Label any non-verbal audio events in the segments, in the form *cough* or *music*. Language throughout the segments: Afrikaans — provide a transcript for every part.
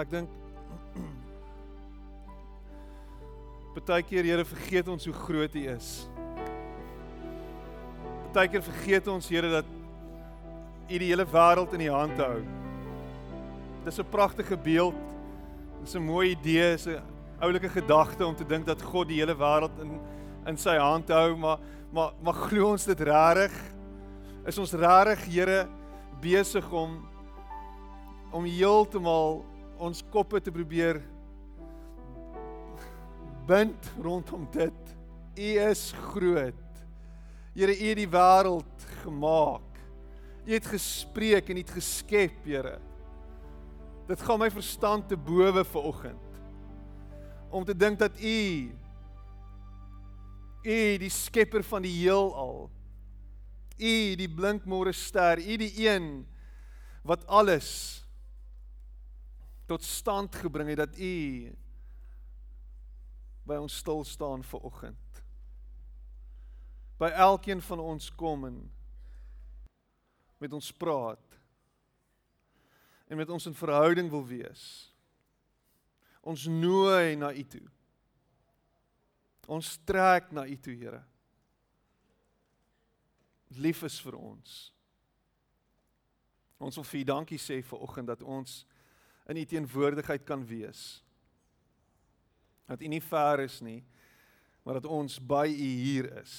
ek dink Partykeer Here vergeet ons hoe groot U is. Partykeer vergeet ons Here dat U die hele wêreld in U hand hou. Dis 'n pragtige beeld. Dis 'n mooi idee, is 'n oulike gedagte om te dink dat God die hele wêreld in in sy hand hou, maar maar maar glo ons dit regtig? Is ons regtig Here besig om om heeltemal ons koppe te probeer bind rondom dit. U is groot. Here, U het die wêreld gemaak. U het gespreek en U het geskep, Here. Dit gaan my verstand te bowe vir oggend. Om te dink dat U U die skepper van die heelal. U die blinkmôre ster, U die een wat alles tot stand gebring het dat U by ons stil staan vir oggend. By elkeen van ons kom en met ons praat en met ons in verhouding wil wees. Ons nooi na U toe. Ons trek na U toe, Here. Lief is vir ons. Ons wil vir U dankie sê vir oggend dat ons in U teenwoordigheid kan wees dat U nie ver is nie, maar dat ons by U hier is.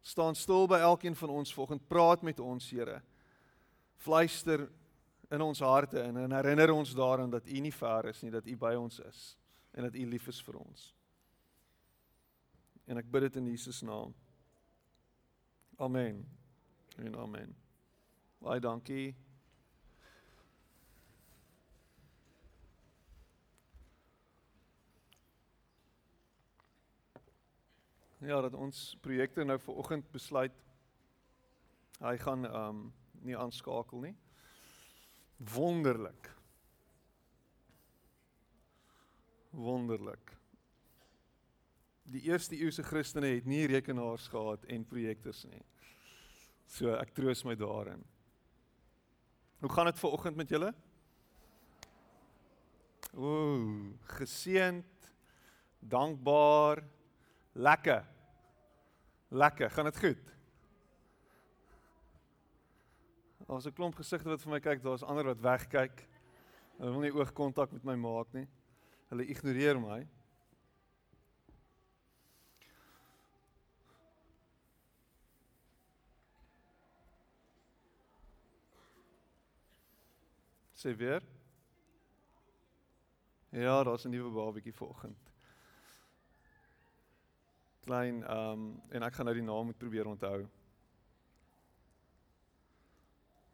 Staan stil by elkeen van ons volgend, praat met ons, Here. Fluister in ons harte en, en herinner ons daaraan dat U nie ver is nie, dat U by ons is en dat U lief is vir ons. En ek bid dit in Jesus naam. Amen. En amen. Baie dankie. Ja, dat ons projekte nou vir oggend besluit hy gaan ehm um, nie aanskakel nie. Wonderlik. Wonderlik. Die eerste eeuse Christene het nie rekenaars gehad en projektors nie. So ek troos my daarin. Hoe gaan dit ver oggend met julle? Ooh, geseënd, dankbaar, Lekker. Lekker. Gaan dit goed? Daar's 'n klomp gesigte wat vir my kyk, daar's ander wat wegkyk. Hulle wil nie oogkontak met my maak nie. Hulle ignoreer my. Sê weer. Ja, daar's 'n nuwe babatjie vanoggend klein ehm um, en ek gaan nou die naam moet probeer onthou.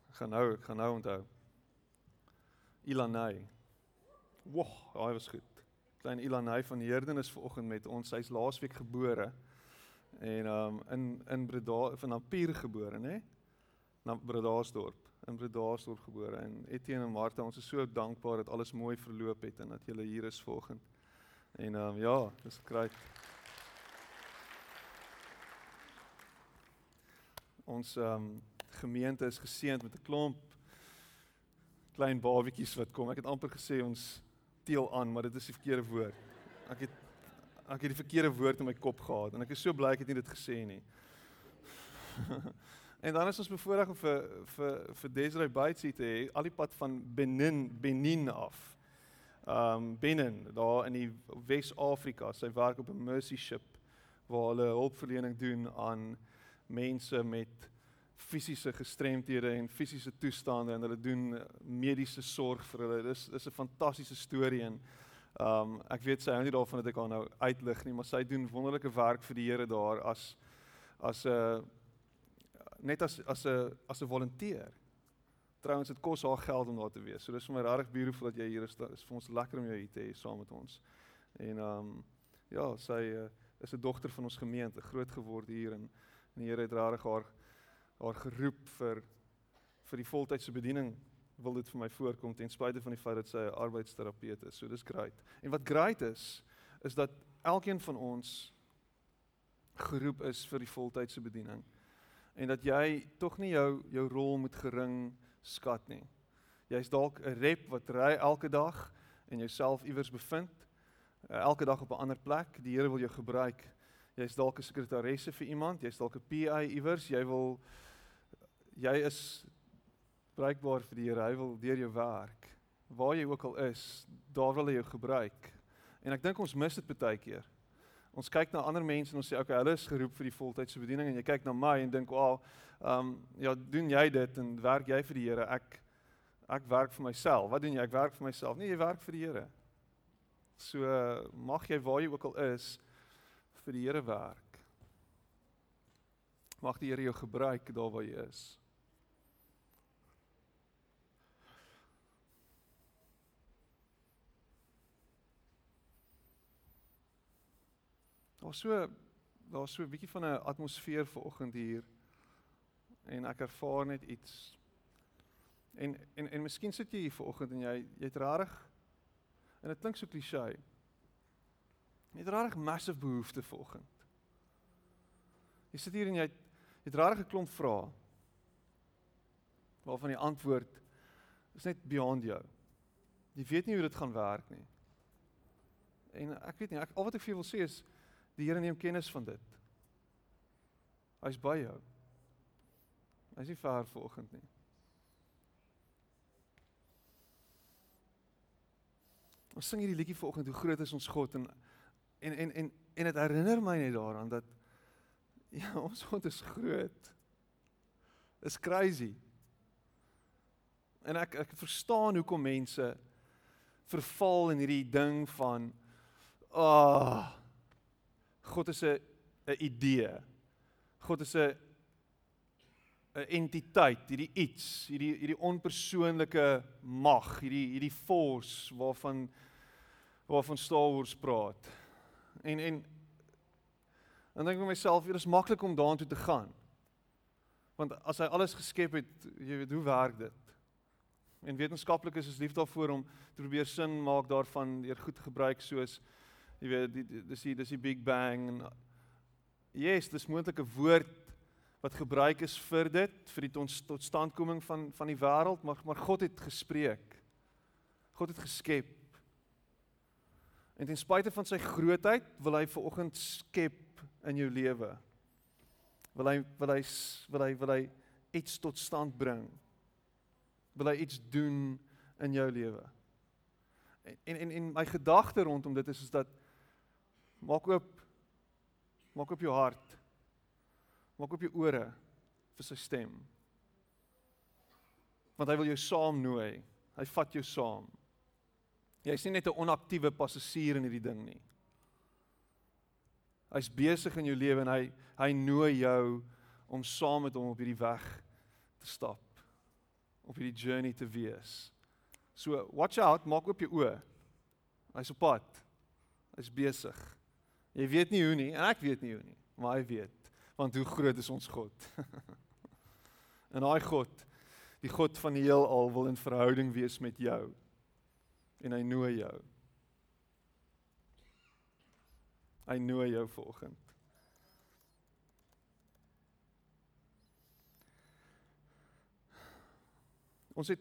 Ek gaan nou, ek gaan nou onthou. Ilanay. Woh, daai was goed. Klein Ilanay van Herden is vanoggend met ons. Sy's laasweek gebore. En ehm um, in in Breda van Napier gebore, né? Na Bredasdorp. In Bredasdorp gebore en Etienne en Martha, ons is so dankbaar dat alles mooi verloop het en dat julle hier is vanoggend. En ehm um, ja, dis great. Ons um, gemeente is geseënd met 'n klomp klein babatjies wat kom. Ek het amper gesê ons teel aan, maar dit is die verkeerde woord. Ek het ek het die verkeerde woord in my kop gehad en ek is so bly ek het nie dit gesê nie. *laughs* en dan is ons bevoorreg om vir vir vir Desiree Baitsi te hê al die pad van Benin Benin af. Ehm um, Benin daar in die Wes-Afrika. Sy werk op 'n mercy ship waar hulle hulpverlening doen aan mense met fisiese gestremthede en fisiese toestande en hulle doen mediese sorg vir hulle. Dis dis 'n fantastiese storie en um ek weet sy hou nie daarvan dat ek haar nou uitlig nie, maar sy doen wonderlike werk vir die Here daar as as 'n net as as 'n as 'n volonteer. Trouwens dit kos haar geld om daar te wees. So dis vir my regtig beautiful dat jy hier is. Dit is vir ons lekker om jou hier te hê saam met ons. En um ja, sy uh, is 'n dogter van ons gemeente, groot geword hier in En die Here het rarig haar haar geroep vir vir die voltydse bediening wil dit vir my voorkom ten spyte van die feit dat sy 'n arbeidsterapeut is. So dis great. En wat great is is dat elkeen van ons geroep is vir die voltydse bediening. En dat jy tog nie jou jou rol moet gering skat nie. Jy's dalk 'n rep wat ry elke dag en jouself iewers bevind. Uh, elke dag op 'n ander plek. Die Here wil jou gebruik. Jy's dalk 'n sekretaresse vir iemand, jy's dalk 'n PA iewers. Jy wil jy is bruikbaar vir die Here. Hy wil deur jou werk. Waar jy ook al is, daar wil hy jou gebruik. En ek dink ons mis dit baie keer. Ons kyk na ander mense en ons sê okay, hulle is geroep vir die voltydse bediening en jy kyk na my en dink, "Wow, ehm um, ja, doen jy dit en werk jy vir die Here? Ek ek werk vir myself. Wat doen jy? Ek werk vir myself." Nee, jy werk vir die Here. So mag jy waar jy ook al is vir die Here werk. Mag die Here jou gebruik daar waar jy is. Daar's so daar's so 'n bietjie van 'n atmosfeer vanoggend hier en ek ervaar net iets. En en en miskien sit jy hier vanoggend en jy jy't rarig en dit klink so klise. Jy't rarig massive behoefte vanoggend. Jy sit hier en jy jy't rarig 'n klomp vrae. Waarvan die antwoord is net beyond jou. Jy weet nie hoe dit gaan werk nie. En ek weet nie, ek al wat ek vir jou wil sê is Die Here neem kennis van dit. Hy's by jou. Hy's nie ver vanoggend nie. Ons sing hierdie liedjie vanoggend hoe groot is ons God en en en en en dit herinner my net daaraan dat *laughs* ja, ons God is groot. Is crazy. En ek ek verstaan hoekom mense verval in hierdie ding van ah oh, God is 'n 'n idee. God is 'n 'n entiteit, hierdie iets, hierdie hierdie onpersoonlike mag, hierdie hierdie force waarvan waarvan Star Wars praat. En en dan dink ek vir myself, dit is maklik om daartoe te gaan. Want as hy alles geskep het, jy weet hoe werk dit? En wetenskaplikes is lief daarvoor om te probeer sin maak daarvan deur goed gebruik soos jy weet die dis die dis die big bang en yes dis moontlik 'n woord wat gebruik is vir dit vir die totstandkoming van van die wêreld maar maar God het gespreek God het geskep en ten spyte van sy grootheid wil hy ver oggend skep in jou lewe wil hy wil hy wil hy wil hy iets tot stand bring wil hy iets doen in jou lewe en en en my gedagte rondom dit is is dat Maak oop maak oop jou hart. Maak oop jou ore vir sy stem. Want hy wil jou saam nooi. Hy vat jou saam. Jy's nie net 'n onaktiewe passasier in hierdie ding nie. Hy's besig in jou lewe en hy hy nooi jou om saam met hom op hierdie weg te stap. Op hierdie journey te wees. So, watch out, maak oop jou oë. Hy's op pad. Hy's besig. Jy weet nie hoe nie en ek weet nie hoe nie, maar hy weet want hoe groot is ons God. *laughs* en daai God, die God van die heelal wil in verhouding wees met jou. En hy nooi jou. Hy nooi jou vanoggend. Ons het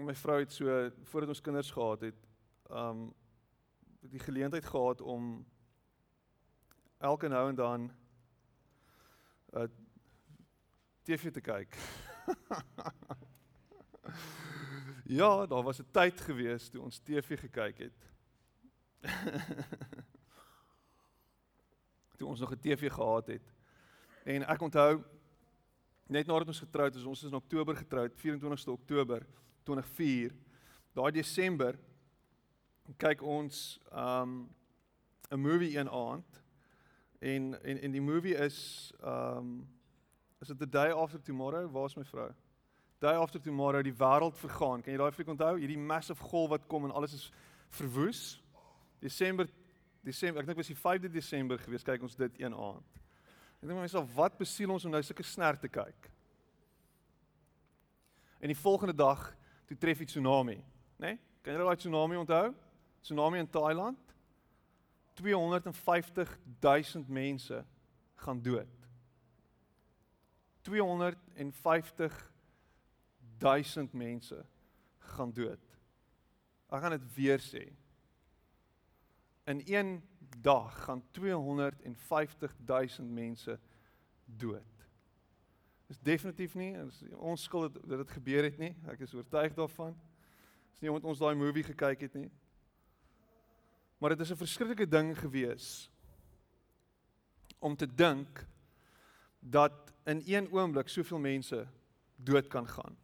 my vrou het so voordat ons kinders gehad het, um die geleentheid gehad om elke nou en dan uh, TV te kyk. *laughs* ja, daar was 'n tyd gewees toe ons TV gekyk het. *laughs* toe ons nog 'n TV gehad het. En ek onthou net nadat ons getroud is, ons is in Oktober getroud, 24ste Oktober 2004. Daai Desember kyk ons um 'n movie een aand en en en die movie is um is dit the day after tomorrow waar's my vrou day after tomorrow die wêreld vergaan kan jy daai fliek onthou hierdie massive golf wat kom en alles is verwoes Desember Desember ek dink was die 5de Desember gewees kyk ons dit een aand ek dink myself wat besiel ons om nou sulke sner te kyk en die volgende dag toe tref die tsunami nê nee? kan jy daai tsunami onthou tsunami in Thailand. 250 000 mense gaan dood. 250 250.000 mense gaan dood. Ek gaan dit weer sê. In een dag gaan 250.000 mense dood. Dis definitief nie ons skuld dat dit gebeur het nie. Ek is oortuig daarvan. Dis nie omdat ons daai movie gekyk het nie. Maar dit is 'n verskriklike ding gewees om te dink dat in een oomblik soveel mense dood kan gaan.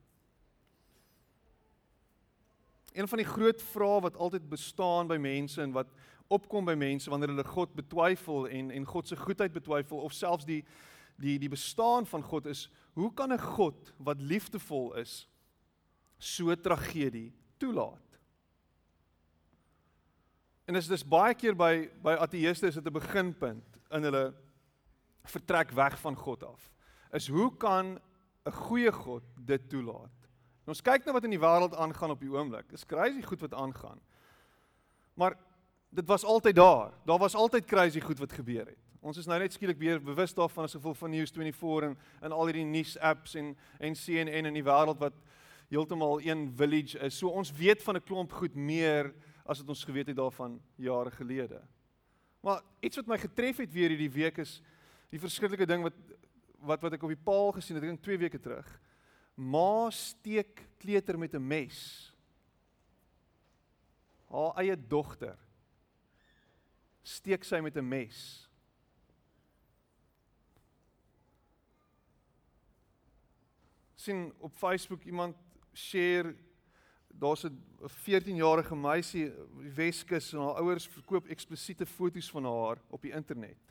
Een van die groot vrae wat altyd bestaan by mense en wat opkom by mense wanneer hulle God betwyfel en en God se goedheid betwyfel of selfs die die die bestaan van God is hoe kan 'n God wat liefdevol is so tragedie toelaat? En dis dis baie keer by by ateëste is dit 'n beginpunt in hulle vertrek weg van God af. Is hoe kan 'n goeie God dit toelaat? En ons kyk nou wat in die wêreld aangaan op die oomblik. Dis crazy goed wat aangaan. Maar dit was altyd daar. Daar was altyd crazy goed wat gebeur het. Ons is nou net skielik weer bewus daarvan as gevolg van News24 en en al hierdie nuus apps en en CNN in die wêreld wat heeltemal een village is. So ons weet van 'n klomp goed meer as wat ons geweet het daarvan jare gelede. Maar iets wat my getref het weer hierdie week is die verskriklike ding wat wat wat ek op die paal gesien het, ek dink 2 weke terug. Ma steek kleuter met 'n mes. Haar eie dogter steek sy met 'n mes. sien op Facebook iemand share daar's 'n 14-jarige meisie in Weskus en haar ouers verkoop eksplisiete foto's van haar op die internet.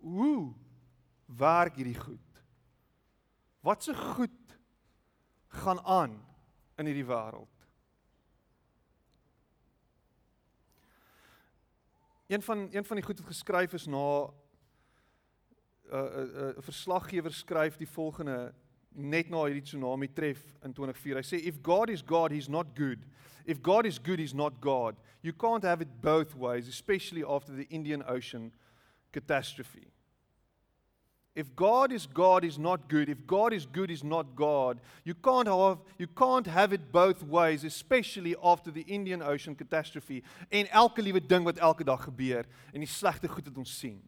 Hoe werk hierdie goed? Wat se goed gaan aan in hierdie wêreld? Een van een van die goed wat geskryf is na 'n uh, 'n uh, 'n uh, verslaggewer skryf die volgende net na hierdie tsunami tref in 2004. Hy sê if God is God, he's not good. If God is good, he's not God. You can't have it both ways, especially after the Indian Ocean catastrophe. If God is God, he's not good. If God is good, he's not God. You can't have you can't have it both ways, especially after the Indian Ocean catastrophe. En elke liewe ding wat elke dag gebeur en die slegte goed wat ons sien.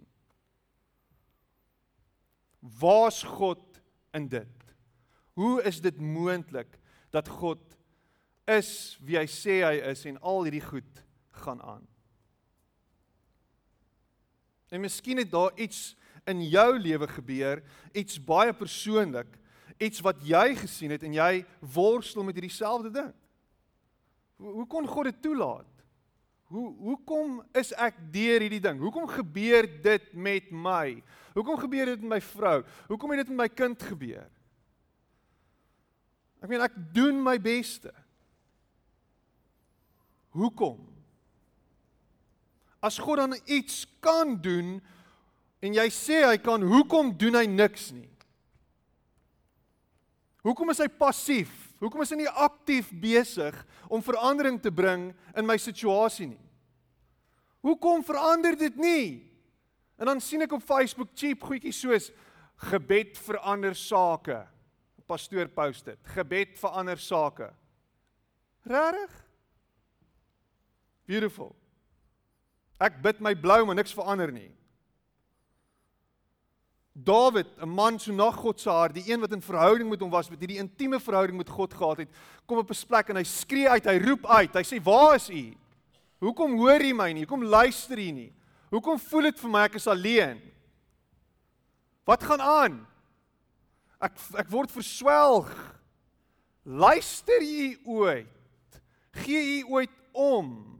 Waar's God in dit? Hoe is dit moontlik dat God is wie hy sê hy is en al hierdie goed gaan aan? En miskien het daar iets in jou lewe gebeur, iets baie persoonlik, iets wat jy gesien het en jy worstel met hierdie selfde ding. Hoe, hoe kon God dit toelaat? Hoe hoekom is ek deur hierdie ding? Hoekom gebeur dit met my? Hoekom gebeur dit met my vrou? Hoekom het dit met my kind gebeur? Ek meen ek doen my beste. Hoekom? As God dan iets kan doen en jy sê hy kan, hoekom doen hy niks nie? Hoekom is hy passief? Hoekom is hy nie aktief besig om verandering te bring in my situasie nie? Hoekom verander dit nie? En dan sien ek op Facebook cheap goedjies soos gebed verander sake. Pastoor post dit. Gebed verander sake. Regtig? Beautiful. Ek bid my blou maar niks verander nie. Dawid, 'n man so na God se hart, die een wat in verhouding met hom was, met hierdie intieme verhouding met God gehad het, kom op 'n plek en hy skree uit, hy roep uit. Hy sê: "Waar is U? Hoekom hoor U my nie? Hoekom luister U nie?" Hoekom voel dit vir my ek is alleen? Wat gaan aan? Ek ek word verswelg. Luister jy ooit? Gee jy ooit om?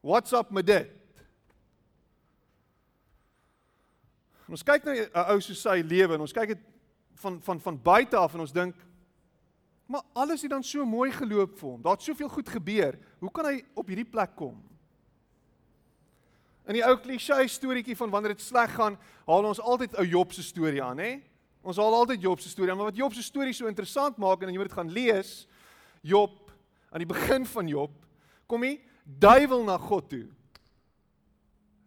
What's up met dit? Ons kyk na 'n ou so sy lewe en ons kyk dit van van van buite af en ons dink maar alles het dan so mooi geloop vir hom. Daar't soveel goed gebeur. Hoe kan hy op hierdie plek kom? In die ou klise storieetjie van wanneer dit sleg gaan, haal ons altyd ou Job se storie aan, hè? Ons haal altyd Job se storie aan, maar wat Job se storie so interessant maak en jy moet dit gaan lees, Job aan die begin van Job, kom hy duiwel na God toe.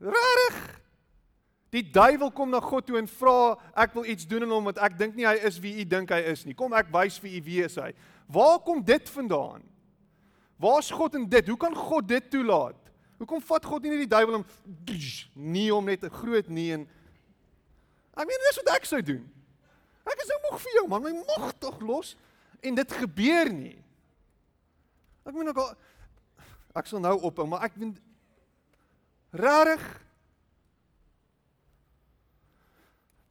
Rarig. Die duiwel kom na God toe en vra ek wil iets doen aan hom want ek dink nie hy is wie u dink hy is nie. Kom ek wys vir u wie is hy. Waar kom dit vandaan? Waar's God in dit? Hoe kan God dit toelaat? Hoekom vat God nie net die duiwel om nie om net 'n groot nee en I mean dis wat ek sou doen. Ek is nou moeg vir jou man, my mag tog los en dit gebeur nie. Ek moet nog ek sal nou ophou, maar ek weet rarig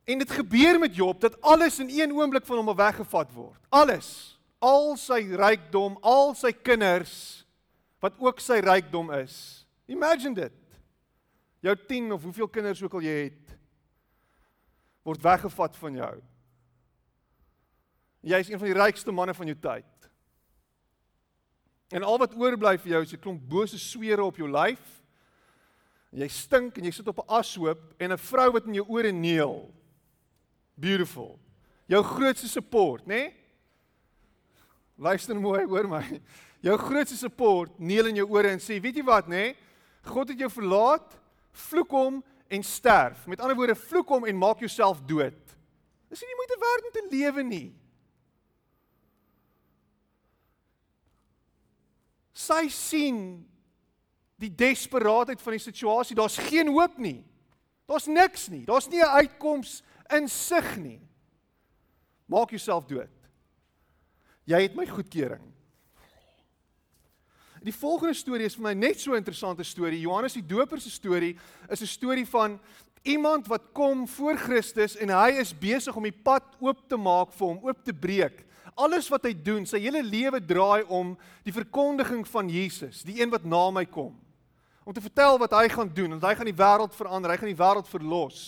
En dit gebeur met Job dat alles in een oomblik van hom weggevat word. Alles, al sy rykdom, al sy kinders wat ook sy rykdom is. Imagine dit. Jou 10 of hoeveel kinders ook al jy het word weggevat van jou. Jy is een van die rykste manne van jou tyd. En al wat oorbly vir jou is 'n klomp bose sweere op jou lyf. Jy stink en jy sit op 'n ashoop en 'n vrou wat in jou ore neel. Beautiful. Jou grootste support, né? Nee? Luister mooi, hoor my. Jou grootste support neel in jou ore en sê, weet jy wat, né? Nee? God het jou verlaat, vloek hom en sterf. Met ander woorde, vloek hom en maak jouself dood. Dis nie moeite werd om te lewe nie. Sy sien die desperaatheid van die situasie. Daar's geen hoop nie. Daar's niks nie. Daar's nie 'n uitkoms in sig nie. Maak jouself dood. Jy het my goedkeuring. Die volgende storie is vir my net so 'n interessante storie. Johannes die Doper se storie is 'n storie van iemand wat kom voor Christus en hy is besig om die pad oop te maak vir hom, oop te breek. Alles wat hy doen, sy hele lewe draai om die verkondiging van Jesus, die een wat na my kom. Om te vertel wat hy gaan doen, want hy gaan die wêreld verander, hy gaan die wêreld verlos.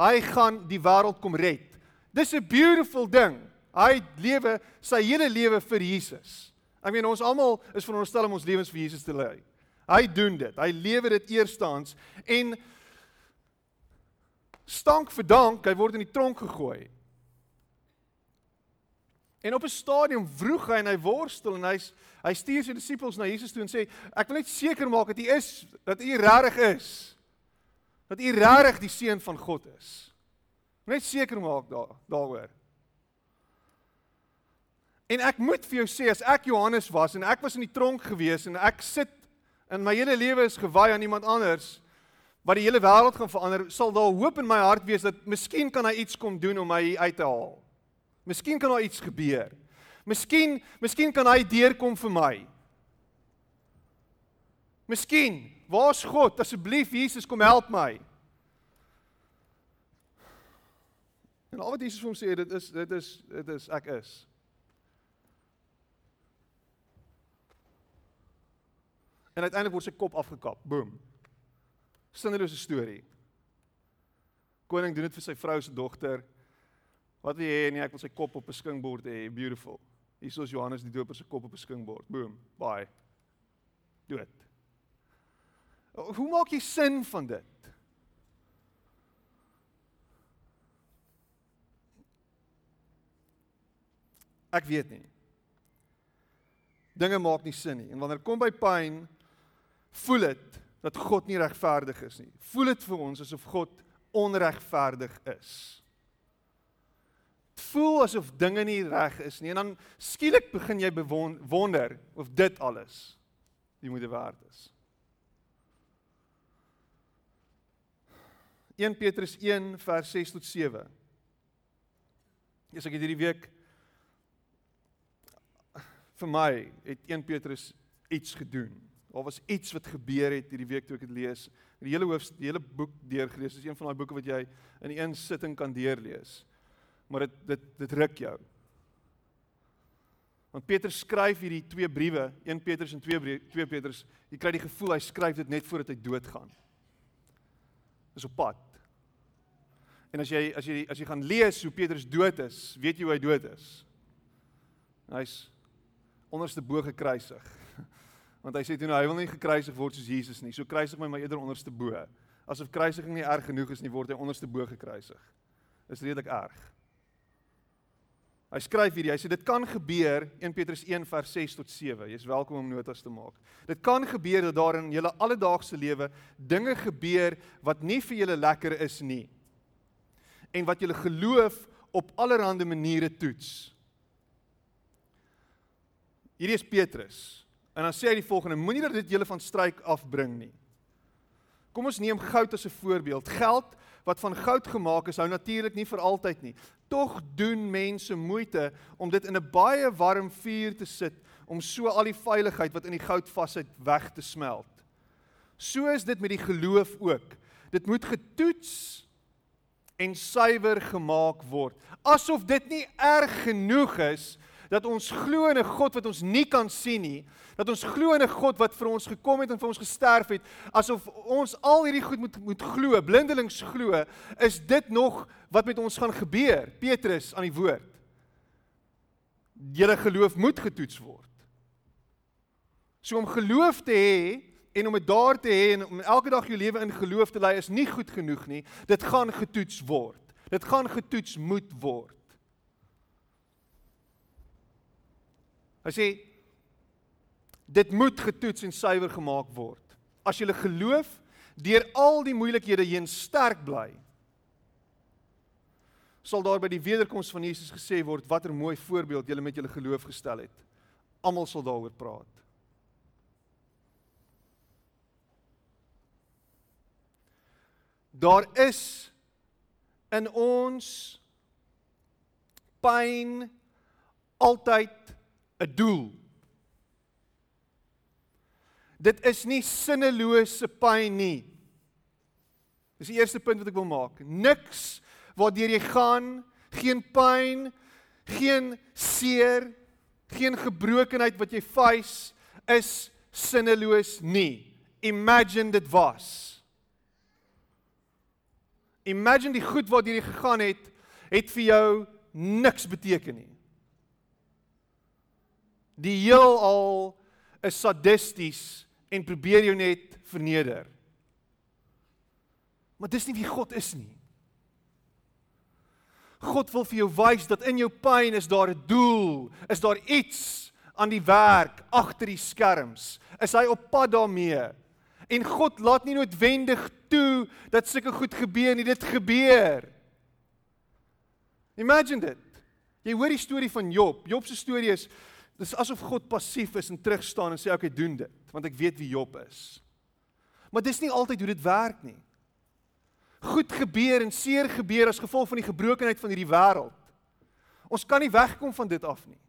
Hy gaan die wêreld kom red. Dis 'n beautiful ding. Hy lewe sy hele lewe vir Jesus. Ek meen ons almal is veronderstel om ons lewens vir Jesus te lei. Hy doen dit. Hy lewe dit eerstens en stank vir dank, hy word in die tronk gegooi. En op 'n stadium vroeg hy en hy worstel en hy's hy stuur sy disippels na Jesus toe en sê ek wil net seker maak dat u is dat u regtig is. Dat u regtig die seun van God is. Net seker maak daar daaroor. En ek moet vir jou sê as ek Johannes was en ek was in die tronk gewees en ek sit in my hele lewe is gewy aan iemand anders wat die hele wêreld gaan verander, sal daar hoop in my hart wees dat miskien kan hy iets kom doen om my uit te haal. Miskien kan daar iets gebeur. Miskien, miskien kan hy deurkom vir my. Miskien, waar's God? Asseblief Jesus, kom help my. En al wat Jesus vir hom sê, dit is dit is dit is ek is. En uiteindelik word sy kop afgekap. Boom. Sinnelose storie. Koning doen dit vir sy vrou se dogter. Wat wil jy hê nee, ek wil sy kop op 'n skinkbord hê, beautiful. Hier is Johannes die Doper se kop op 'n skinkbord. Boom, bye. Dood. Hoe maak jy sin van dit? Ek weet nie. Dinge maak nie sin nie. En wanneer kom by pyn, voel dit dat God nie regverdig is nie. Voel dit vir ons asof God onregverdig is voel asof dinge nie reg is nie en dan skielik begin jy bewonder of dit alles die moeite werd is. 1 Petrus 1 vers 6 tot 7. Yes, ek het hierdie week vir my het 1 Petrus iets gedoen. Daar was iets wat gebeur het hierdie week toe ek dit lees. Die hele hoof die hele boek deurgelees. Dit is een van daai boeke wat jy in een sitting kan deurlees maar dit dit dit ruk jou. Want Petrus skryf hierdie twee briewe, 1 Petrus en 2 2 Petrus, jy kry die gevoel hy skryf dit net voordat hy doodgaan. Dis op pad. En as jy as jy as jy gaan lees hoe Petrus dood is, weet jy hoe hy dood is. Hy's onderste bo gekruisig. *laughs* Want hy sê toe nou hy wil nie gekruisig word soos Jesus nie. So kruisig my maar eerder onderste bo. Asof kruisiging nie erg genoeg is nie, word hy onderste bo gekruisig. Is redelik erg. Hy skryf hierdie, hy sê dit kan gebeur 1 Petrus 1 vers 6 tot 7. Jy's welkom om notas te maak. Dit kan gebeur dat daar in julle alledaagse lewe dinge gebeur wat nie vir julle lekker is nie. En wat julle geloof op allerlei maniere toets. Hierdie is Petrus. En dan sê hy die volgende: Moenie dat dit julle van stryk afbring nie. Kom ons neem goud as 'n voorbeeld. Geld wat van goud gemaak is, hou natuurlik nie vir altyd nie. Tog doen mense moeite om dit in 'n baie warm vuur te sit om so al die veiligheid wat in die goud vassit weg te smelt. So is dit met die geloof ook. Dit moet getoets en suiwer gemaak word. Asof dit nie erg genoeg is dat ons glo in 'n God wat ons nie kan sien nie, dat ons glo in 'n God wat vir ons gekom het en vir ons gesterf het, asof ons al hierdie goed moet moet glo, blindelings glo, is dit nog wat met ons gaan gebeur? Petrus aan die woord. Julle geloof moet getoets word. So om geloof te hê en om dit daar te hê en om elke dag jou lewe in geloof te lei is nie goed genoeg nie. Dit gaan getoets word. Dit gaan getoets moet word. Hy sê dit moet getoets en suiwer gemaak word. As jy geloof deur al die moeilikhede heen sterk bly, sal daar by die wederkoms van Jesus gesê word watter mooi voorbeeld jy met julle geloof gestel het. Almal sal daaroor praat. Daar is in ons pyn altyd 'n doel. Dit is nie sinnelose pyn nie. Dis die eerste punt wat ek wil maak. Niks waardeur jy gaan, geen pyn, geen seer, geen gebrokenheid wat jy face is sinneloos nie. Imagine dit was. Imagine die goed waardeur jy gegaan het, het vir jou niks beteken nie. Die heelal is sadisties en probeer jou net verneder. Maar dis nie wie God is nie. God wil vir jou wys dat in jou pyn is daar 'n doel, is daar iets aan die werk agter die skerms. Is hy op pad daarmee? En God laat nie noodwendig toe dat sulke goed gebeur nie, dit gebeur. Imagine dit. Jy hoor die storie van Job. Job se storie is Dis asof God passief is en terug staan en sê okay, doen dit, want ek weet wie Job is. Maar dis nie altyd hoe dit werk nie. Goed gebeur en seer gebeur as gevolg van die gebrokenheid van hierdie wêreld. Ons kan nie wegkom van dit af nie.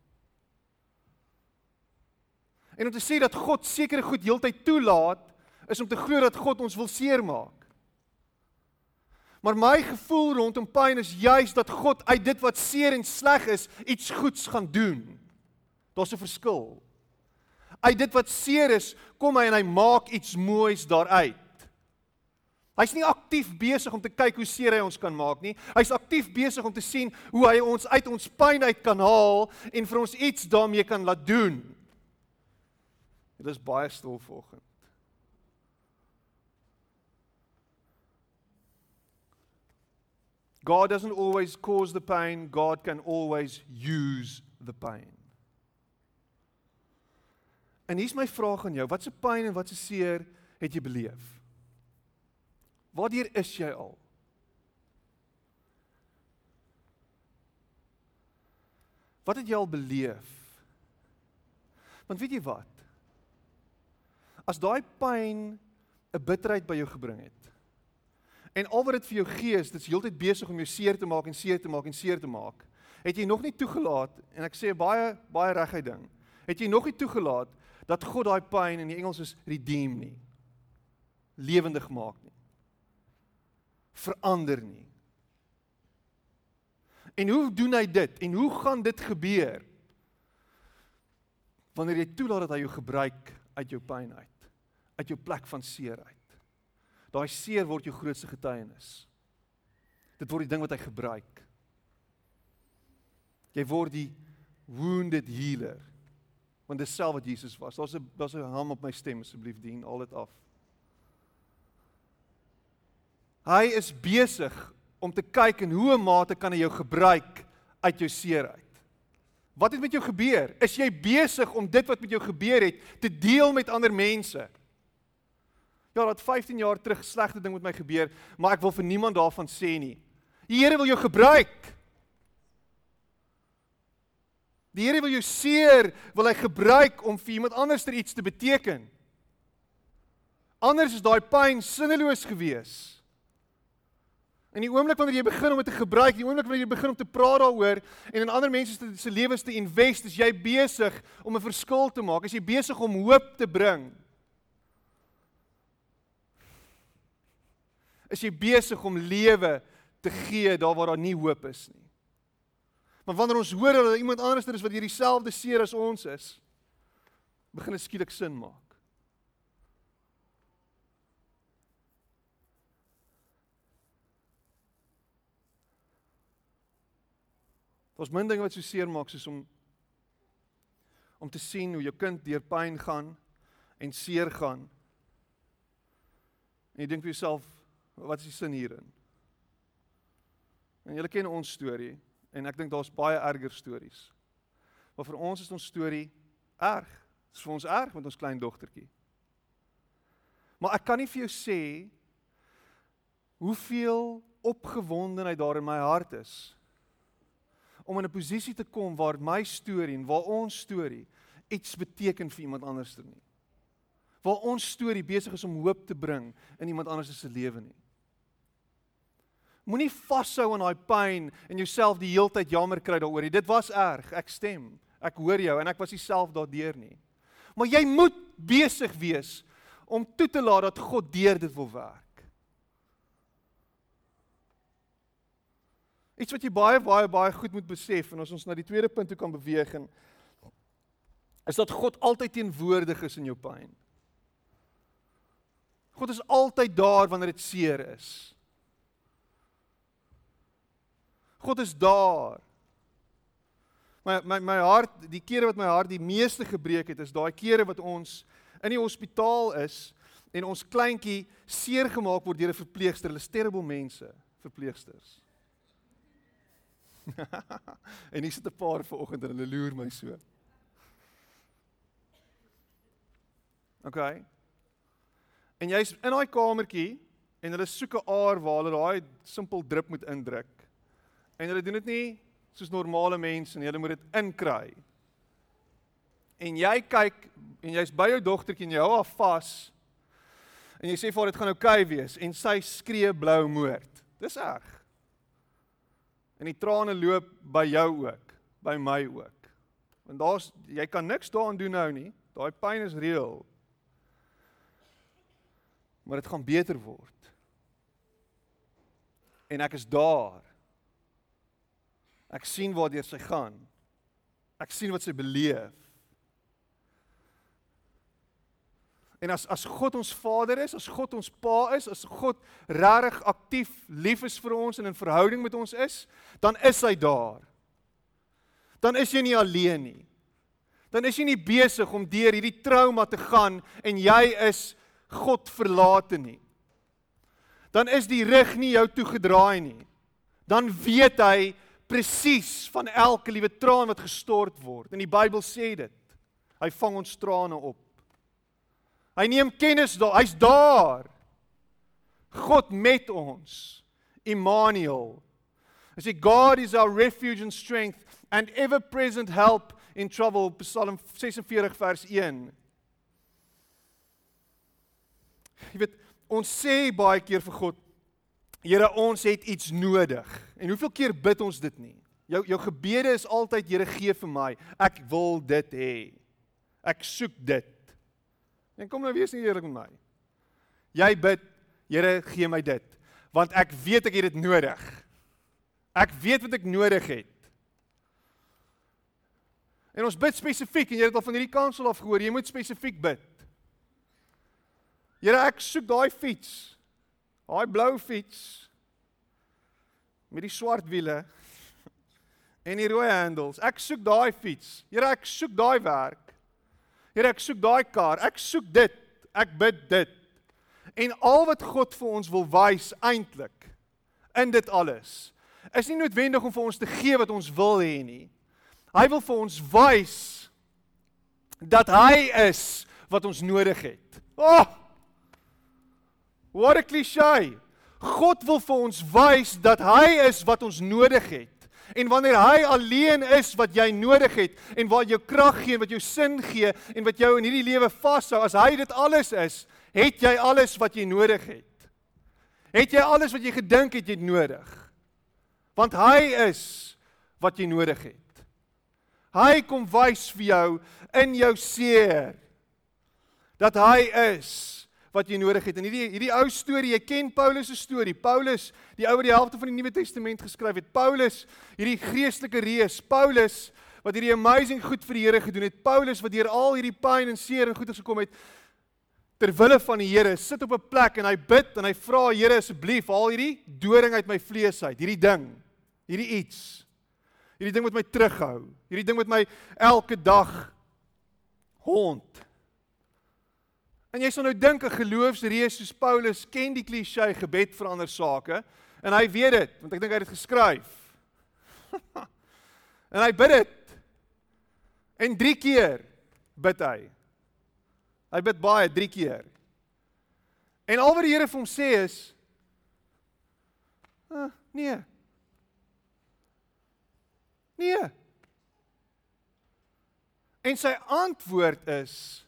En om te sê dat God sekere goed heeltyd toelaat, is om te glo dat God ons wil seermaak. Maar my gevoel rondom pyn is juis dat God uit dit wat seer en sleg is, iets goeds gaan doen. Daar's 'n verskil. Uit dit wat seer is, kom hy en hy maak iets moois daaruit. Hy's nie aktief besig om te kyk hoe seer hy ons kan maak nie. Hy's aktief besig om te sien hoe hy ons uit ons pyn uit kan haal en vir ons iets daarmee kan laat doen. Dit is baie stil vanoggend. God doesn't always cause the pain, God can always use the pain. En hier's my vraag aan jou, wat se pyn en wat se seer het jy beleef? Waardeur is jy al? Wat het jy al beleef? Want weet jy wat? As daai pyn 'n bitterheid by jou gebring het. En al wat dit vir jou gee is dit's heeltyd besig om jou seer te maak en seer te maak en seer te maak. Het jy nog nie toegelaat en ek sê baie baie reguit ding. Het jy nog nie toegelaat dat God daai pyn in die Engels is redeem nie. lewendig maak nie. Verander nie. En hoe doen hy dit? En hoe gaan dit gebeur? Wanneer jy toelaat dat hy jou gebruik uit jou pyn uit, uit jou plek van seer uit. Daai seer word jou grootste getuienis. Dit word die ding wat hy gebruik. Jy word die wounded healer want dis self wat Jesus was. Daar's 'n daar's 'n ham op my stem asseblief dien al dit af. Hy is besig om te kyk in hoe 'n mate kan hy jou gebruik uit jou seer uit. Wat het met jou gebeur? Is jy besig om dit wat met jou gebeur het te deel met ander mense? Ja, dat 15 jaar terug slegte ding met my gebeur, maar ek wil vir niemand daarvan sê nie. Die Here wil jou gebruik. Die Here wil jou seer, wil hy gebruik om vir iemand anders ter iets te beteken. Anders is daai pyn sinneloos geweest. In die oomblik wanneer jy begin om dit te gebruik, die oomblik wanneer jy begin om te praat daaroor en in ander mense se se lewens te invest, is jy besig om 'n verskil te maak. Is jy besig om hoop te bring? Is jy besig om lewe te gee daar waar daar nie hoop is nie? Maar wanneer ons hoor dat iemand anders is wat hierdie selfde seer as ons is, begin dit skielik sin maak. Daar's min dinge wat so seer maak soos om om te sien hoe jou kind deur pyn gaan en seer gaan. En jy dink vir jouself, wat is die sin hierin? En julle ken ons storie en ek dink daar's baie erger stories. Maar vir ons is ons storie erg. Dit is vir ons erg met ons klein dogtertjie. Maar ek kan nie vir jou sê hoeveel opgewondenheid daar in my hart is om in 'n posisie te kom waar my storie en waar ons storie iets beteken vir iemand anders te nie. Waar ons storie besig is om hoop te bring in iemand anders se lewe nie. Moenie vashou aan daai pyn en jouself die heeltyd jammer kry daaroor nie. Dit was erg, ek stem. Ek hoor jou en ek was self daardeur nie. Maar jy moet besig wees om toe te laat dat God deur dit wil werk. Iets wat jy baie baie baie goed moet besef en as ons na die tweede punt toe kan beweeg en is dat God altyd teenwoordig is in jou pyn. God is altyd daar wanneer dit seer is. God is daar. My my my hart, die kere wat my hart die meeste gebreek het, is daai kere wat ons in die hospitaal is en ons kleintjie seer gemaak word deur 'n verpleegster, hulle sterrebel mense, verpleegsters. *laughs* en hier sit 'n paar vanoggend en hulle loer my so. OK. En jy's in daai kamertjie en hulle soek 'n aar waar hulle daai simpel drup moet indruk. En hulle doen dit nie soos normale mense nie, hulle moet dit inkry. En jy kyk en jy's by jou dogtertjie en jy hou haar vas. En jy sê vir haar dit gaan oukei okay wees en sy skree blou moord. Dis reg. En die trane loop by jou ook, by my ook. Want daar's jy kan niks daaraan doen nou nie. Daai pyn is reël. Maar dit gaan beter word. En ek is daar. Ek sien waar deur sy gaan. Ek sien wat sy beleef. En as as God ons Vader is, as God ons Pa is, as God regtig aktief lief is vir ons en in verhouding met ons is, dan is hy daar. Dan is jy nie alleen nie. Dan is jy nie besig om deur hierdie trauma te gaan en jy is God verlate nie. Dan is die rug nie jou toegedraai nie. Dan weet hy presies van elke liewe traan wat gestort word. En die Bybel sê dit. Hy vang ons trane op. Hy neem kennis daar. Hy's daar. God met ons. Immanuel. Hy sê God is our refuge and strength and ever present help in trouble. Psalm 46 vers 1. Jy weet, ons sê baie keer vir God, Here, ons het iets nodig. En hoeveel keer bid ons dit nie? Jou jou gebede is altyd, Here, gee vir my. Ek wil dit hê. Ek soek dit. En kom nou wees nie eerlik met my. Jy bid, Here, gee my dit, want ek weet ek het dit nodig. Ek weet wat ek nodig het. En ons bid spesifiek en jy het al van hierdie kansel af gehoor, jy moet spesifiek bid. Here, ek soek daai fiets. Daai blou fiets met die swart wiele *laughs* en die rooi handles. Ek soek daai fiets. Here, ek soek daai werk. Here, ek soek daai kar. Ek soek dit. Ek bid dit. En al wat God vir ons wil wys eintlik in dit alles is nie noodwendig om vir ons te gee wat ons wil hê nie. Hy wil vir ons wys dat hy is wat ons nodig het. Oh! What a cliché. God wil vir ons wys dat hy is wat ons nodig het. En wanneer hy alleen is wat jy nodig het en wat jou krag gee en wat jou sin gee en wat jou in hierdie lewe vashou, as hy dit alles is, het jy alles wat jy nodig het. Het jy alles wat jy gedink het jy het nodig? Want hy is wat jy nodig het. Hy kom wys vir jou in jou seer dat hy is wat jy nodig het. En hierdie hierdie ou storie, jy ken Paulus se storie. Paulus, die ou wat die helfte van die Nuwe Testament geskryf het. Paulus, hierdie geestelike reus. Paulus wat hierdie amazing goed vir die Here gedoen het. Paulus wat deur al hierdie pyn en seer en goeie gekom het ter wille van die Here, sit op 'n plek en hy bid en hy vra Here asseblief, haal hierdie doring uit my vlees uit. Hierdie ding. Hierdie iets. Hierdie ding wat my terughou. Hierdie ding wat my elke dag hond. En jy sal nou dink 'n geloofsreus soos Paulus ken die klise gebed vir ander sake en hy weet dit want ek dink hy het dit geskryf. *laughs* en hy bid dit. En 3 keer bid hy. Hy bid baie 3 keer. En al wat die Here vir hom sê is uh, nee. Nee. En sy antwoord is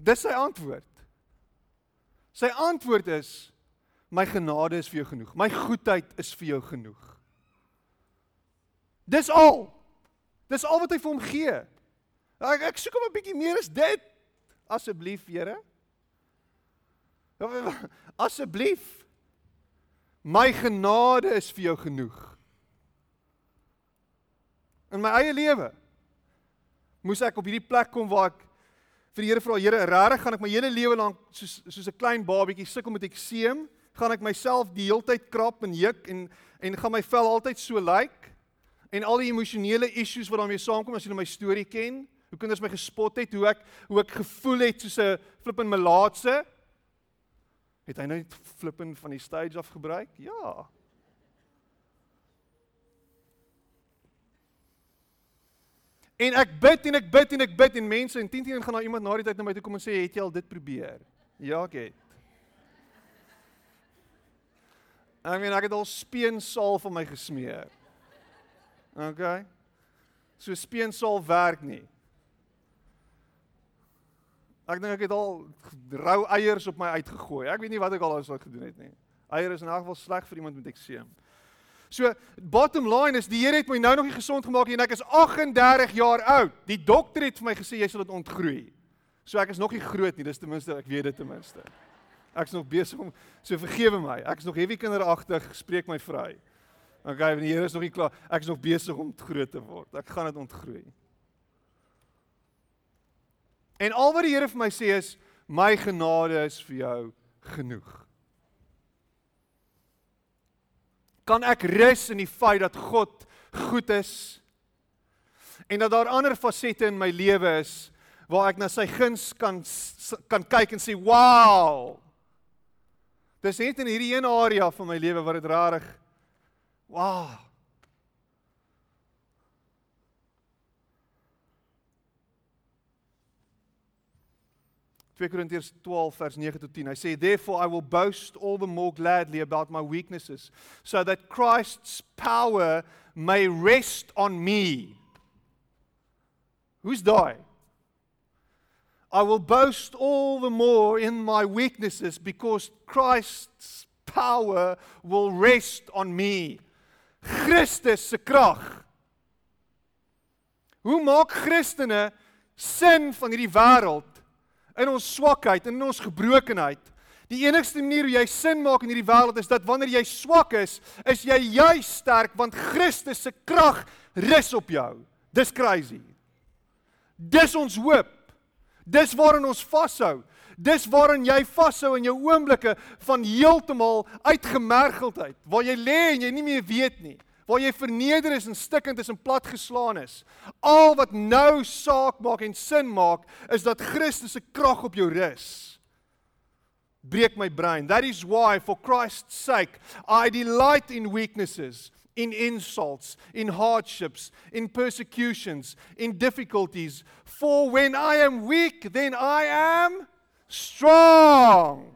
Dis sy antwoord. Sy antwoord is my genade is vir jou genoeg. My goedheid is vir jou genoeg. Dis al. Dis al wat hy vir hom gee. Ek ek soek hom 'n bietjie meer as dit. Asseblief, Here. *laughs* Asseblief. My genade is vir jou genoeg. In my eie lewe moes ek op hierdie plek kom waar ek vir die Here vra, Here, regtig gaan ek my hele lewe lank soos soos 'n klein babietjie sukkel met ekseem? Gaan ek myself die hele tyd krap en juk en en gaan my vel altyd so lyk? Like? En al die emosionele issues wat daarmee saamkom as jy my storie ken, hoe kinders my gespot het, hoe ek hoe ek gevoel het soos 'n flippin melaatse. Het hy nou net flippin van die stage af gebruik? Ja. En ek bid en ek bid en ek bid en mense en 10 teen gaan na iemand na die tyd na my toe kom en sê het jy al dit probeer? Ja, ek het. Ek meen ek het al speensaal vir my gesmeer. OK. So speensaal werk nie. Ek dink ek het al rou eiers op my uitgegooi. Ek weet nie wat ek al al gedoen het nie. Eiers is in elk geval sleg vir iemand met ekseem. So bottom line is die Here het my nou nog nie gesond gemaak nie en ek is 38 jaar oud. Die dokter het vir my gesê jy sal dit ontgroei. So ek is nog nie groot nie, dis ten minste ek weet dit ten minste. Ek is nog besig om so vergewe my. Ek is nog heavy kinderagtig, spreek my vry. Okay, die Here is nog nie klaar. Ek is nog besig om groot te word. Ek gaan dit ontgroei. En al wat die Here vir my sê is my genade is vir jou genoeg. Kan ek rus in die feit dat God goed is en dat daar ander fasette in my lewe is waar ek na sy guns kan kan kyk en sê wow. Dis net in hierdie een area van my lewe waar dit rarig wow. 2 Korintiërs 12 vers 9 tot 10. Hy sê therefore I will boast all the more gladly about my weaknesses so that Christ's power may rest on me. Who's daai? I will boast all the more in my weaknesses because Christ's power will rest on me. Christus se krag. Hoe maak Christene sin van hierdie wêreld in ons swakheid en in ons gebrokenheid. Die enigste manier hoe jy sin maak in hierdie wêreld is dat wanneer jy swak is, is jy juis sterk want Christus se krag rus op jou. Dis crazy. Dis ons hoop. Dis waarin ons vashou. Dis waarin jy vashou in jou oomblikke van heeltemal uitgemergeldheid, waar jy lê en jy nie meer weet nie waar jy verneder is en stikkend is en platgeslaan is. Al wat nou saak maak en sin maak is dat Christus se krag op jou rus. Breek my brein. That is why for Christ's sake I delight in weaknesses, in insults, in hardships, in persecutions, in difficulties. For when I am weak, then I am strong.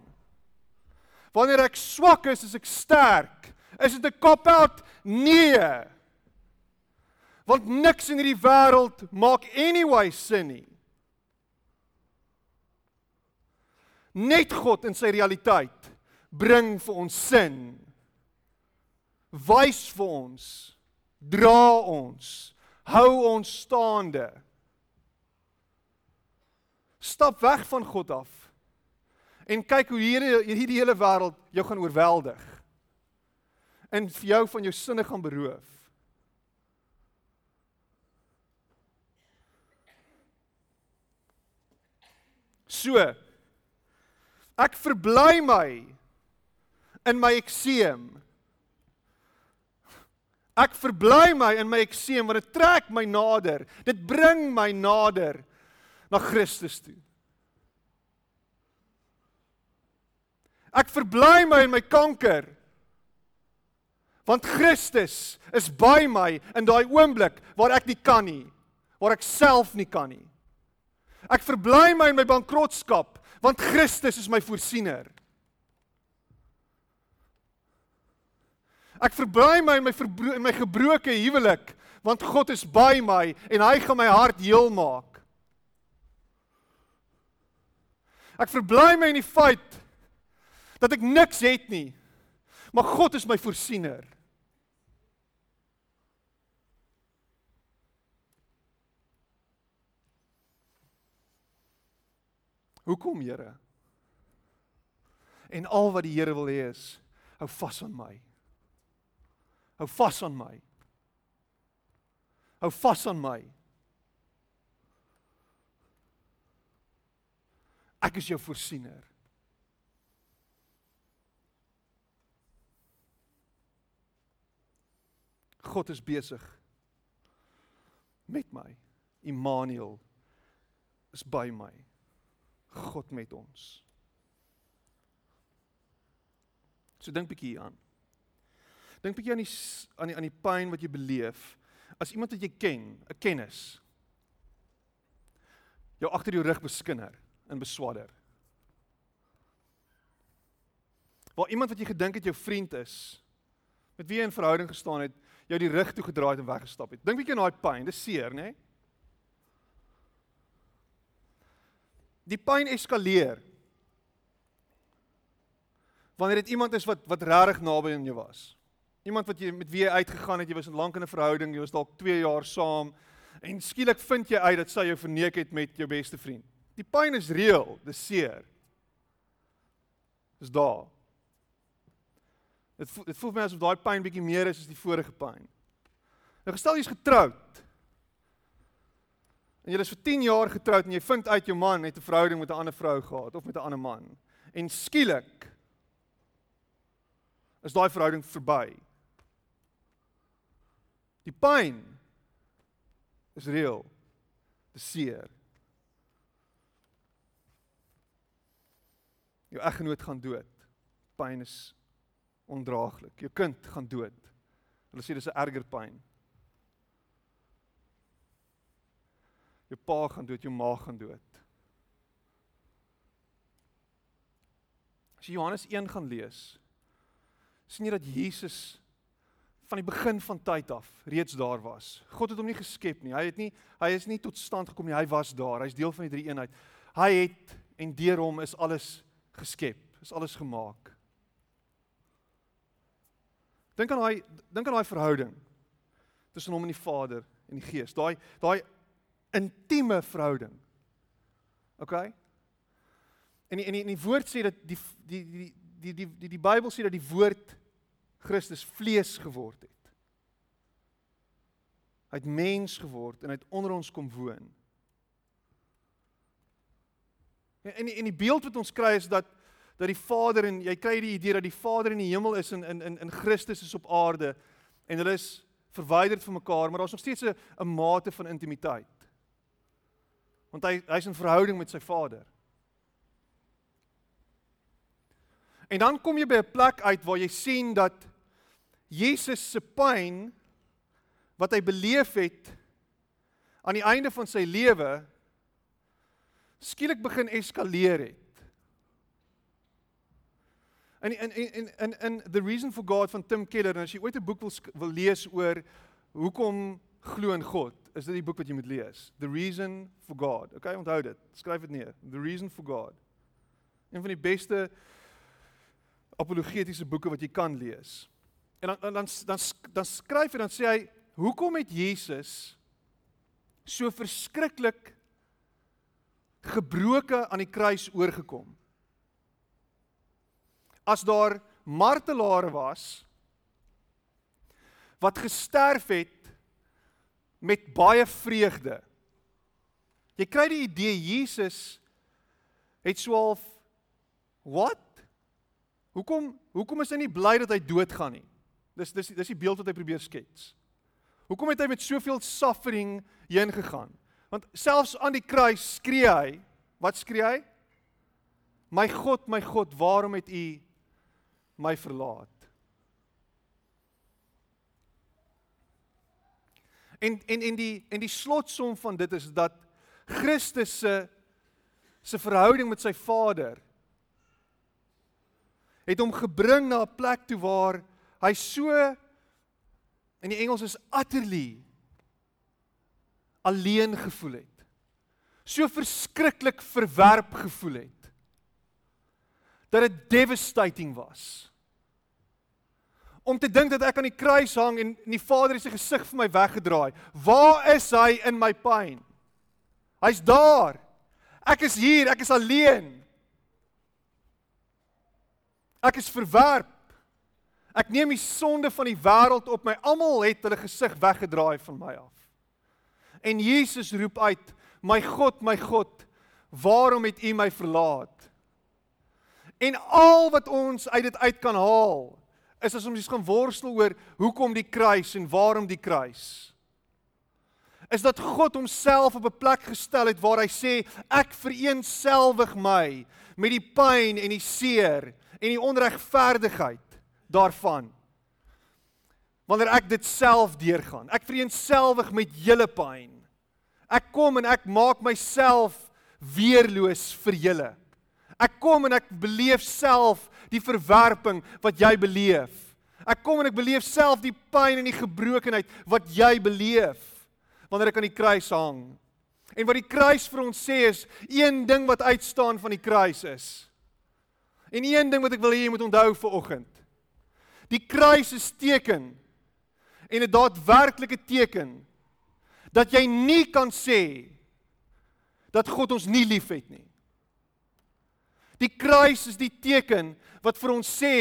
Wanneer ek swak is, is ek sterk. Is dit 'n cop-out? Nee. Want niks in hierdie wêreld maak anyway sin nie. Net God in sy realiteit bring vir ons sin. Wys vir ons, dra ons, hou ons staande. Stap weg van God af en kyk hoe hierdie hierdie hele wêreld jou gaan oorweldig. En vir jou van jou sinne gaan beroof. So ek verbly my in my ekseem. Ek verbly my in my ekseem want dit trek my nader. Dit bring my nader na Christus toe. Ek verbly my in my kanker. Want Christus is by my in daai oomblik waar ek nie kan nie, waar ek self nie kan nie. Ek verbly my in my bankrotskap want Christus is my voorsiener. Ek verbly my in my in my gebroke huwelik want God is by my en hy gaan my hart heel maak. Ek verbly my in die feit dat ek niks het nie. Maar God is my voorsiener. Hoekom, Here? En al wat die Here wil hê is hou vas aan my. Hou vas aan my. Hou vas aan my. Ek is jou voorsiener. God is besig met my. Immanuel is by my. God met ons. So dink bietjie hieraan. Dink bietjie aan die aan die aan die pyn wat jy beleef as iemand wat jy ken, 'n kennis. Jou agter jou rug beskinder en beswadder. Waar iemand wat jy gedink het jou vriend is, met wie jy in verhouding gestaan het, jou die rug toe gedraai het en weggestap het. Dink bietjie aan daai pyn, dis seer, né? Nee? Die pyn eskaleer. Wanneer dit iemand is wat wat regtig naby aan jou was. Iemand wat jy met wie jy uitgegaan het, jy was lank in 'n verhouding, jy was dalk 2 jaar saam en skielik vind jy uit dat sy jou verneek het met jou beste vriend. Die pyn is reëel, dis seer. Dis daar. Dit voel, dit voel vir my asof daai pyn bietjie meer is as die vorige pyn. Nou gestel jy's getroud. En jy is vir 10 jaar getroud en jy vind uit jou man het 'n verhouding met 'n ander vrou gehad of met 'n ander man. En skielik is daai verhouding verby. Die pyn is reëel. Dis seer. Jou eggenoot gaan dood. Pyn is ondraaglik. Jou kind gaan dood. Hulle sê dis 'n erger pyn. Jou pa gaan dood, jou ma gaan dood. As jy Johannes 1 gaan lees, sien jy dat Jesus van die begin van tyd af reeds daar was. God het hom nie geskep nie. Hy het nie hy is nie tot stand gekom nie. Hy was daar. Hy's deel van die drie eenheid. Hy het en deur hom is alles geskep. Is alles gemaak. Dink aan daai dink aan daai verhouding tussen hom en die Vader en die Gees. Daai daai intieme verhouding. OK? En die, en die, en die woord sê dat die die die die die die, die Bybel sê dat die woord Christus vlees geword het. Hy het mens geword en hy het onder ons kom woon. En en die beeld wat ons kry is dat dat die Vader en jy kry die idee dat die Vader in die hemel is en in in in Christus is op aarde en hulle is verwyderd van mekaar, maar daar's nog steeds 'n 'n mate van intimiteit want hy hy's in verhouding met sy Vader. En dan kom jy by 'n plek uit waar jy sien dat Jesus se pyn wat hy beleef het aan die einde van sy lewe skielik begin eskaleer het. En in in in in the reason for God van Tim Keller en as jy ooit 'n boek wil wil lees oor hoekom glo in God, is dit die boek wat jy moet lees. The reason for God. Okay, onthou dit. Skryf dit neer. The reason for God. Een van die beste apologetiese boeke wat jy kan lees. En dan dan dan dan, skryf hy dan sê hy, hoekom het Jesus so verskriklik gebroke aan die kruis oorgekom? As daar martelare was wat gesterf het met baie vreugde. Jy kry die idee Jesus het swaalf wat? Hoekom hoekom is hy nie bly dat hy doodgaan nie? Dis dis dis die beeld wat hy probeer skets. Hoekom het hy met soveel suffering heen gegaan? Want selfs aan die kruis skree hy, wat skree hy? My God, my God, waarom het U my verlaat? En en en die en die slotsom van dit is dat Christus se se verhouding met sy Vader het hom gebring na 'n plek toe waar hy so in die Engels is utterly alleen gevoel het. So verskriklik verwerp gevoel het. Dat dit devastating was om te dink dat ek aan die kruis hang en die Vader het sy gesig vir my weggedraai. Waar is hy in my pyn? Hy's daar. Ek is hier, ek is alleen. Ek is verwerp. Ek neem die sonde van die wêreld op my. Almal het hulle gesig weggedraai van my af. En Jesus roep uit: "My God, my God, waarom het U my verlaat?" En al wat ons uit dit uit kan haal, is as ons gaan worstel oor hoekom die kruis en waarom die kruis. Is dat God homself op 'n plek gestel het waar hy sê ek vereenselwig my met die pyn en die seer en die onregverdigheid daarvan. Wanneer ek dit self deurgaan, ek vereenselwig met julle pyn. Ek kom en ek maak myself weerloos vir julle. Ek kom en ek beleef self die verwerping wat jy beleef. Ek kom en ek beleef self die pyn en die gebrokenheid wat jy beleef wanneer ek aan die kruis hang. En wat die kruis vir ons sê is een ding wat uitstaan van die kruis is. En een ding wat ek wil hê jy moet onthou vir oggend. Die kruis is teken en 'n daadwerklike teken dat jy nie kan sê dat God ons nie liefhet nie. Die kruis is die teken wat vir ons sê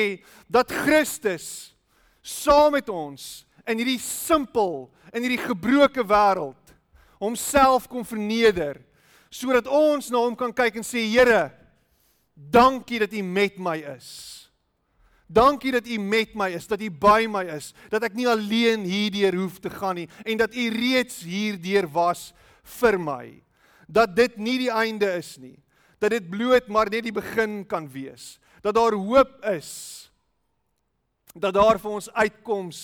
dat Christus saam met ons in hierdie simpel in hierdie gebroke wêreld homself kom verneder sodat ons na hom kan kyk en sê Here dankie dat u met my is. Dankie dat u met my is, dat u by my is, dat ek nie alleen hierdeur hoef te gaan nie en dat u reeds hierdeur was vir my. Dat dit nie die einde is nie dat dit bloot maar net die begin kan wees. Dat daar hoop is. Dat daar vir ons uitkoms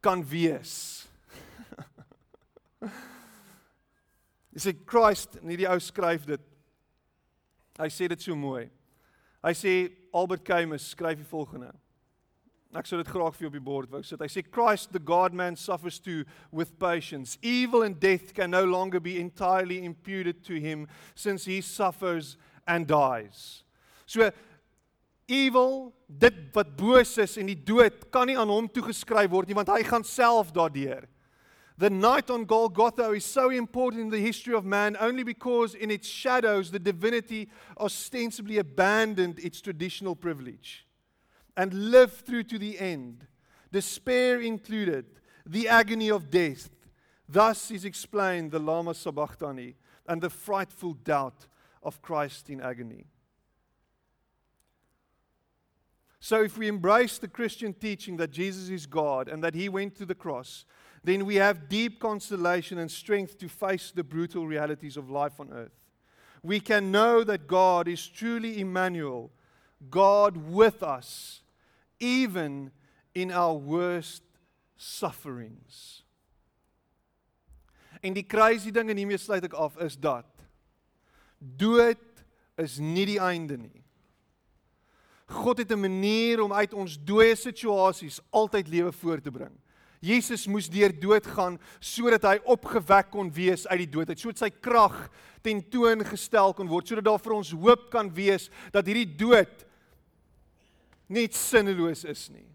kan wees. *laughs* Dis ek Christ, nie die ou skryf dit. Hy sê dit so mooi. Hy sê Albert Camus skryf die volgende. Ek sou dit graag vir jou op die bord wou sit. Hy sê Christ the God man suffers too with patience. Evil and death can no longer be entirely imputed to him since he suffers and dies. So evil, dit wat boos is en die dood kan nie aan hom toegeskryf word nie want hy gaan self daardeur. The night on Golgotha is so important in the history of man only because in its shadows the divinity ostensibly abandoned its traditional privilege and lived through to the end, despair included, the agony of death. Thus is explained the Lama Sabachthani and the frightful doubt of Christ in agony. So, if we embrace the Christian teaching that Jesus is God and that He went to the cross, then we have deep consolation and strength to face the brutal realities of life on earth. We can know that God is truly Emmanuel, God with us, even in our worst sufferings. En die crazy ding en hiermee sluit ek af is dat dood is nie die einde nie. God het 'n manier om uit ons dooie situasies altyd lewe voort te bring. Jesus moes deur dood gaan sodat hy opgewek kon wees uit die dood uit, sodat sy krag tentoon gestel kon word, sodat daar vir ons hoop kan wees dat hierdie dood net sinneloos is nie.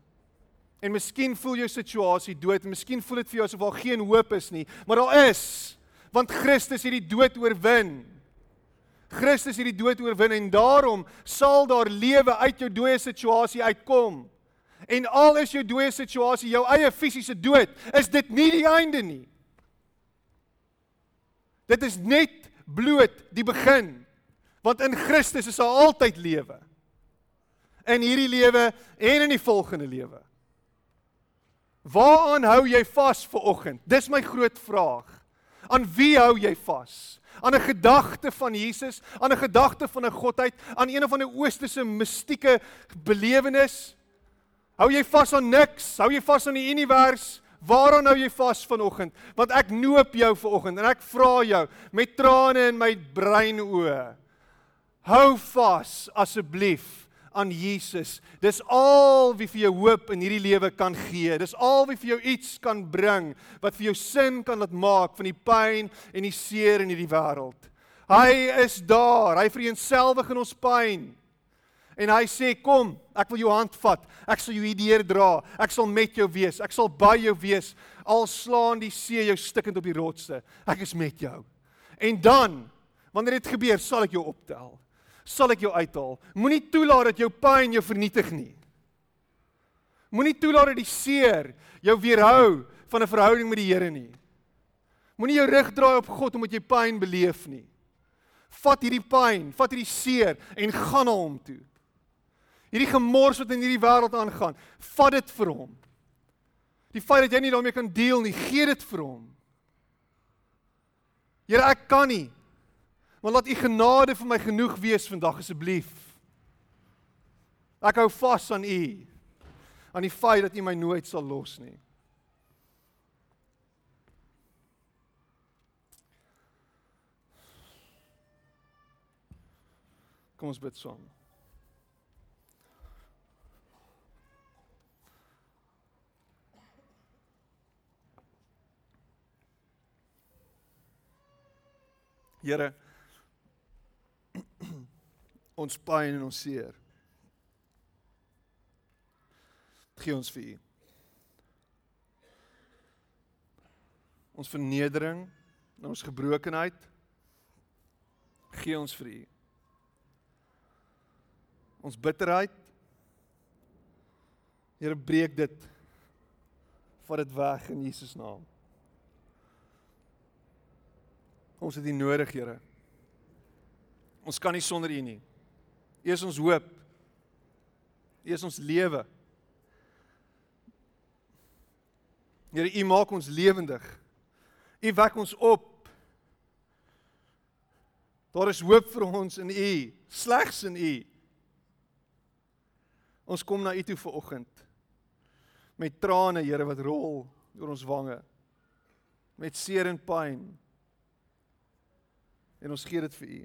En miskien voel jou situasie dood en miskien voel dit vir jou asof daar geen hoop is nie, maar daar is want Christus het die dood oorwin. Christus het die dood oorwin en daarom sal daar lewe uit jou dooie situasie uitkom. En al is jou dooie situasie jou eie fisiese dood, is dit nie die einde nie. Dit is net bloot die begin. Want in Christus is daar altyd lewe. In hierdie lewe en in die volgende lewe. Waaraan hou jy vas vir oggend? Dis my groot vraag. Aan wie hou jy vas? Aan 'n gedagte van Jesus, aan 'n gedagte van 'n godheid, aan een of ander oosterse mistieke belewenis? Hou jy vas aan niks? Hou jy vas aan die univers? Waaraan hou jy vas vanoggend? Want ek noop jou vanoggend en ek vra jou met trane in my brein oë. Hou vas asseblief aan Jesus. Dis al wie vir jou hoop in hierdie lewe kan gee. Dis al wie vir jou iets kan bring wat vir jou sin kan laat maak van die pyn en die seer in hierdie wêreld. Hy is daar. Hy vereenselwig in ons pyn. En hy sê kom, ek wil jou hand vat. Ek sal jou hierdeur dra. Ek sal met jou wees. Ek sal by jou wees al slaan die see jou stikkend op die rotse. Ek is met jou. En dan, wanneer dit gebeur, sal ek jou optel sal ek jou uithaal. Moenie toelaat dat jou pyn jou vernietig nie. Moenie toelaat dat die seer jou weerhou van 'n verhouding met die Here nie. Moenie jou rug draai op God omdat jy pyn beleef nie. Vat hierdie pyn, vat hierdie seer en gaan na hom toe. Hierdie gemors wat in hierdie wêreld aangaan, vat dit vir hom. Die feit dat jy nie daarmee kan deel nie, gee dit vir hom. Here, ek kan nie. Maar laat u genade vir my genoeg wees vandag asseblief. Ek hou vas aan u. aan die feit dat u my nooit sal los nie. Kom ons bid saam. Here ons pyn en ons seer. Gee ons vir U. Ons vernedering ons gebrokenheid gee ons vir U. Ons bitterheid Here breek dit vat dit weg in Jesus naam. Ons het U nodig, Here. Ons kan nie sonder U nie. U is ons hoop. U is ons lewe. Here, U maak ons lewendig. U wek ons op. Daar is hoop vir ons in U, slegs in U. Ons kom na U toe vir oggend met trane, Here, wat rol oor ons wange. Met seer en pyn. En ons gee dit vir U.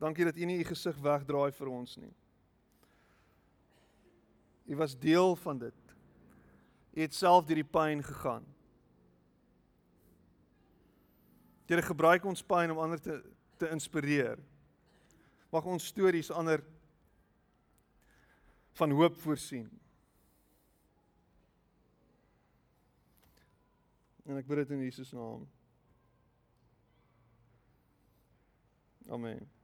Dankie dat U nie U gesig wegdraai vir ons nie. U was deel van dit. U het self deur die pyn gegaan. Here gebruik ons pyn om ander te te inspireer. Mag ons stories ander van hoop voorsien. En ek bid dit in Jesus naam. Amen.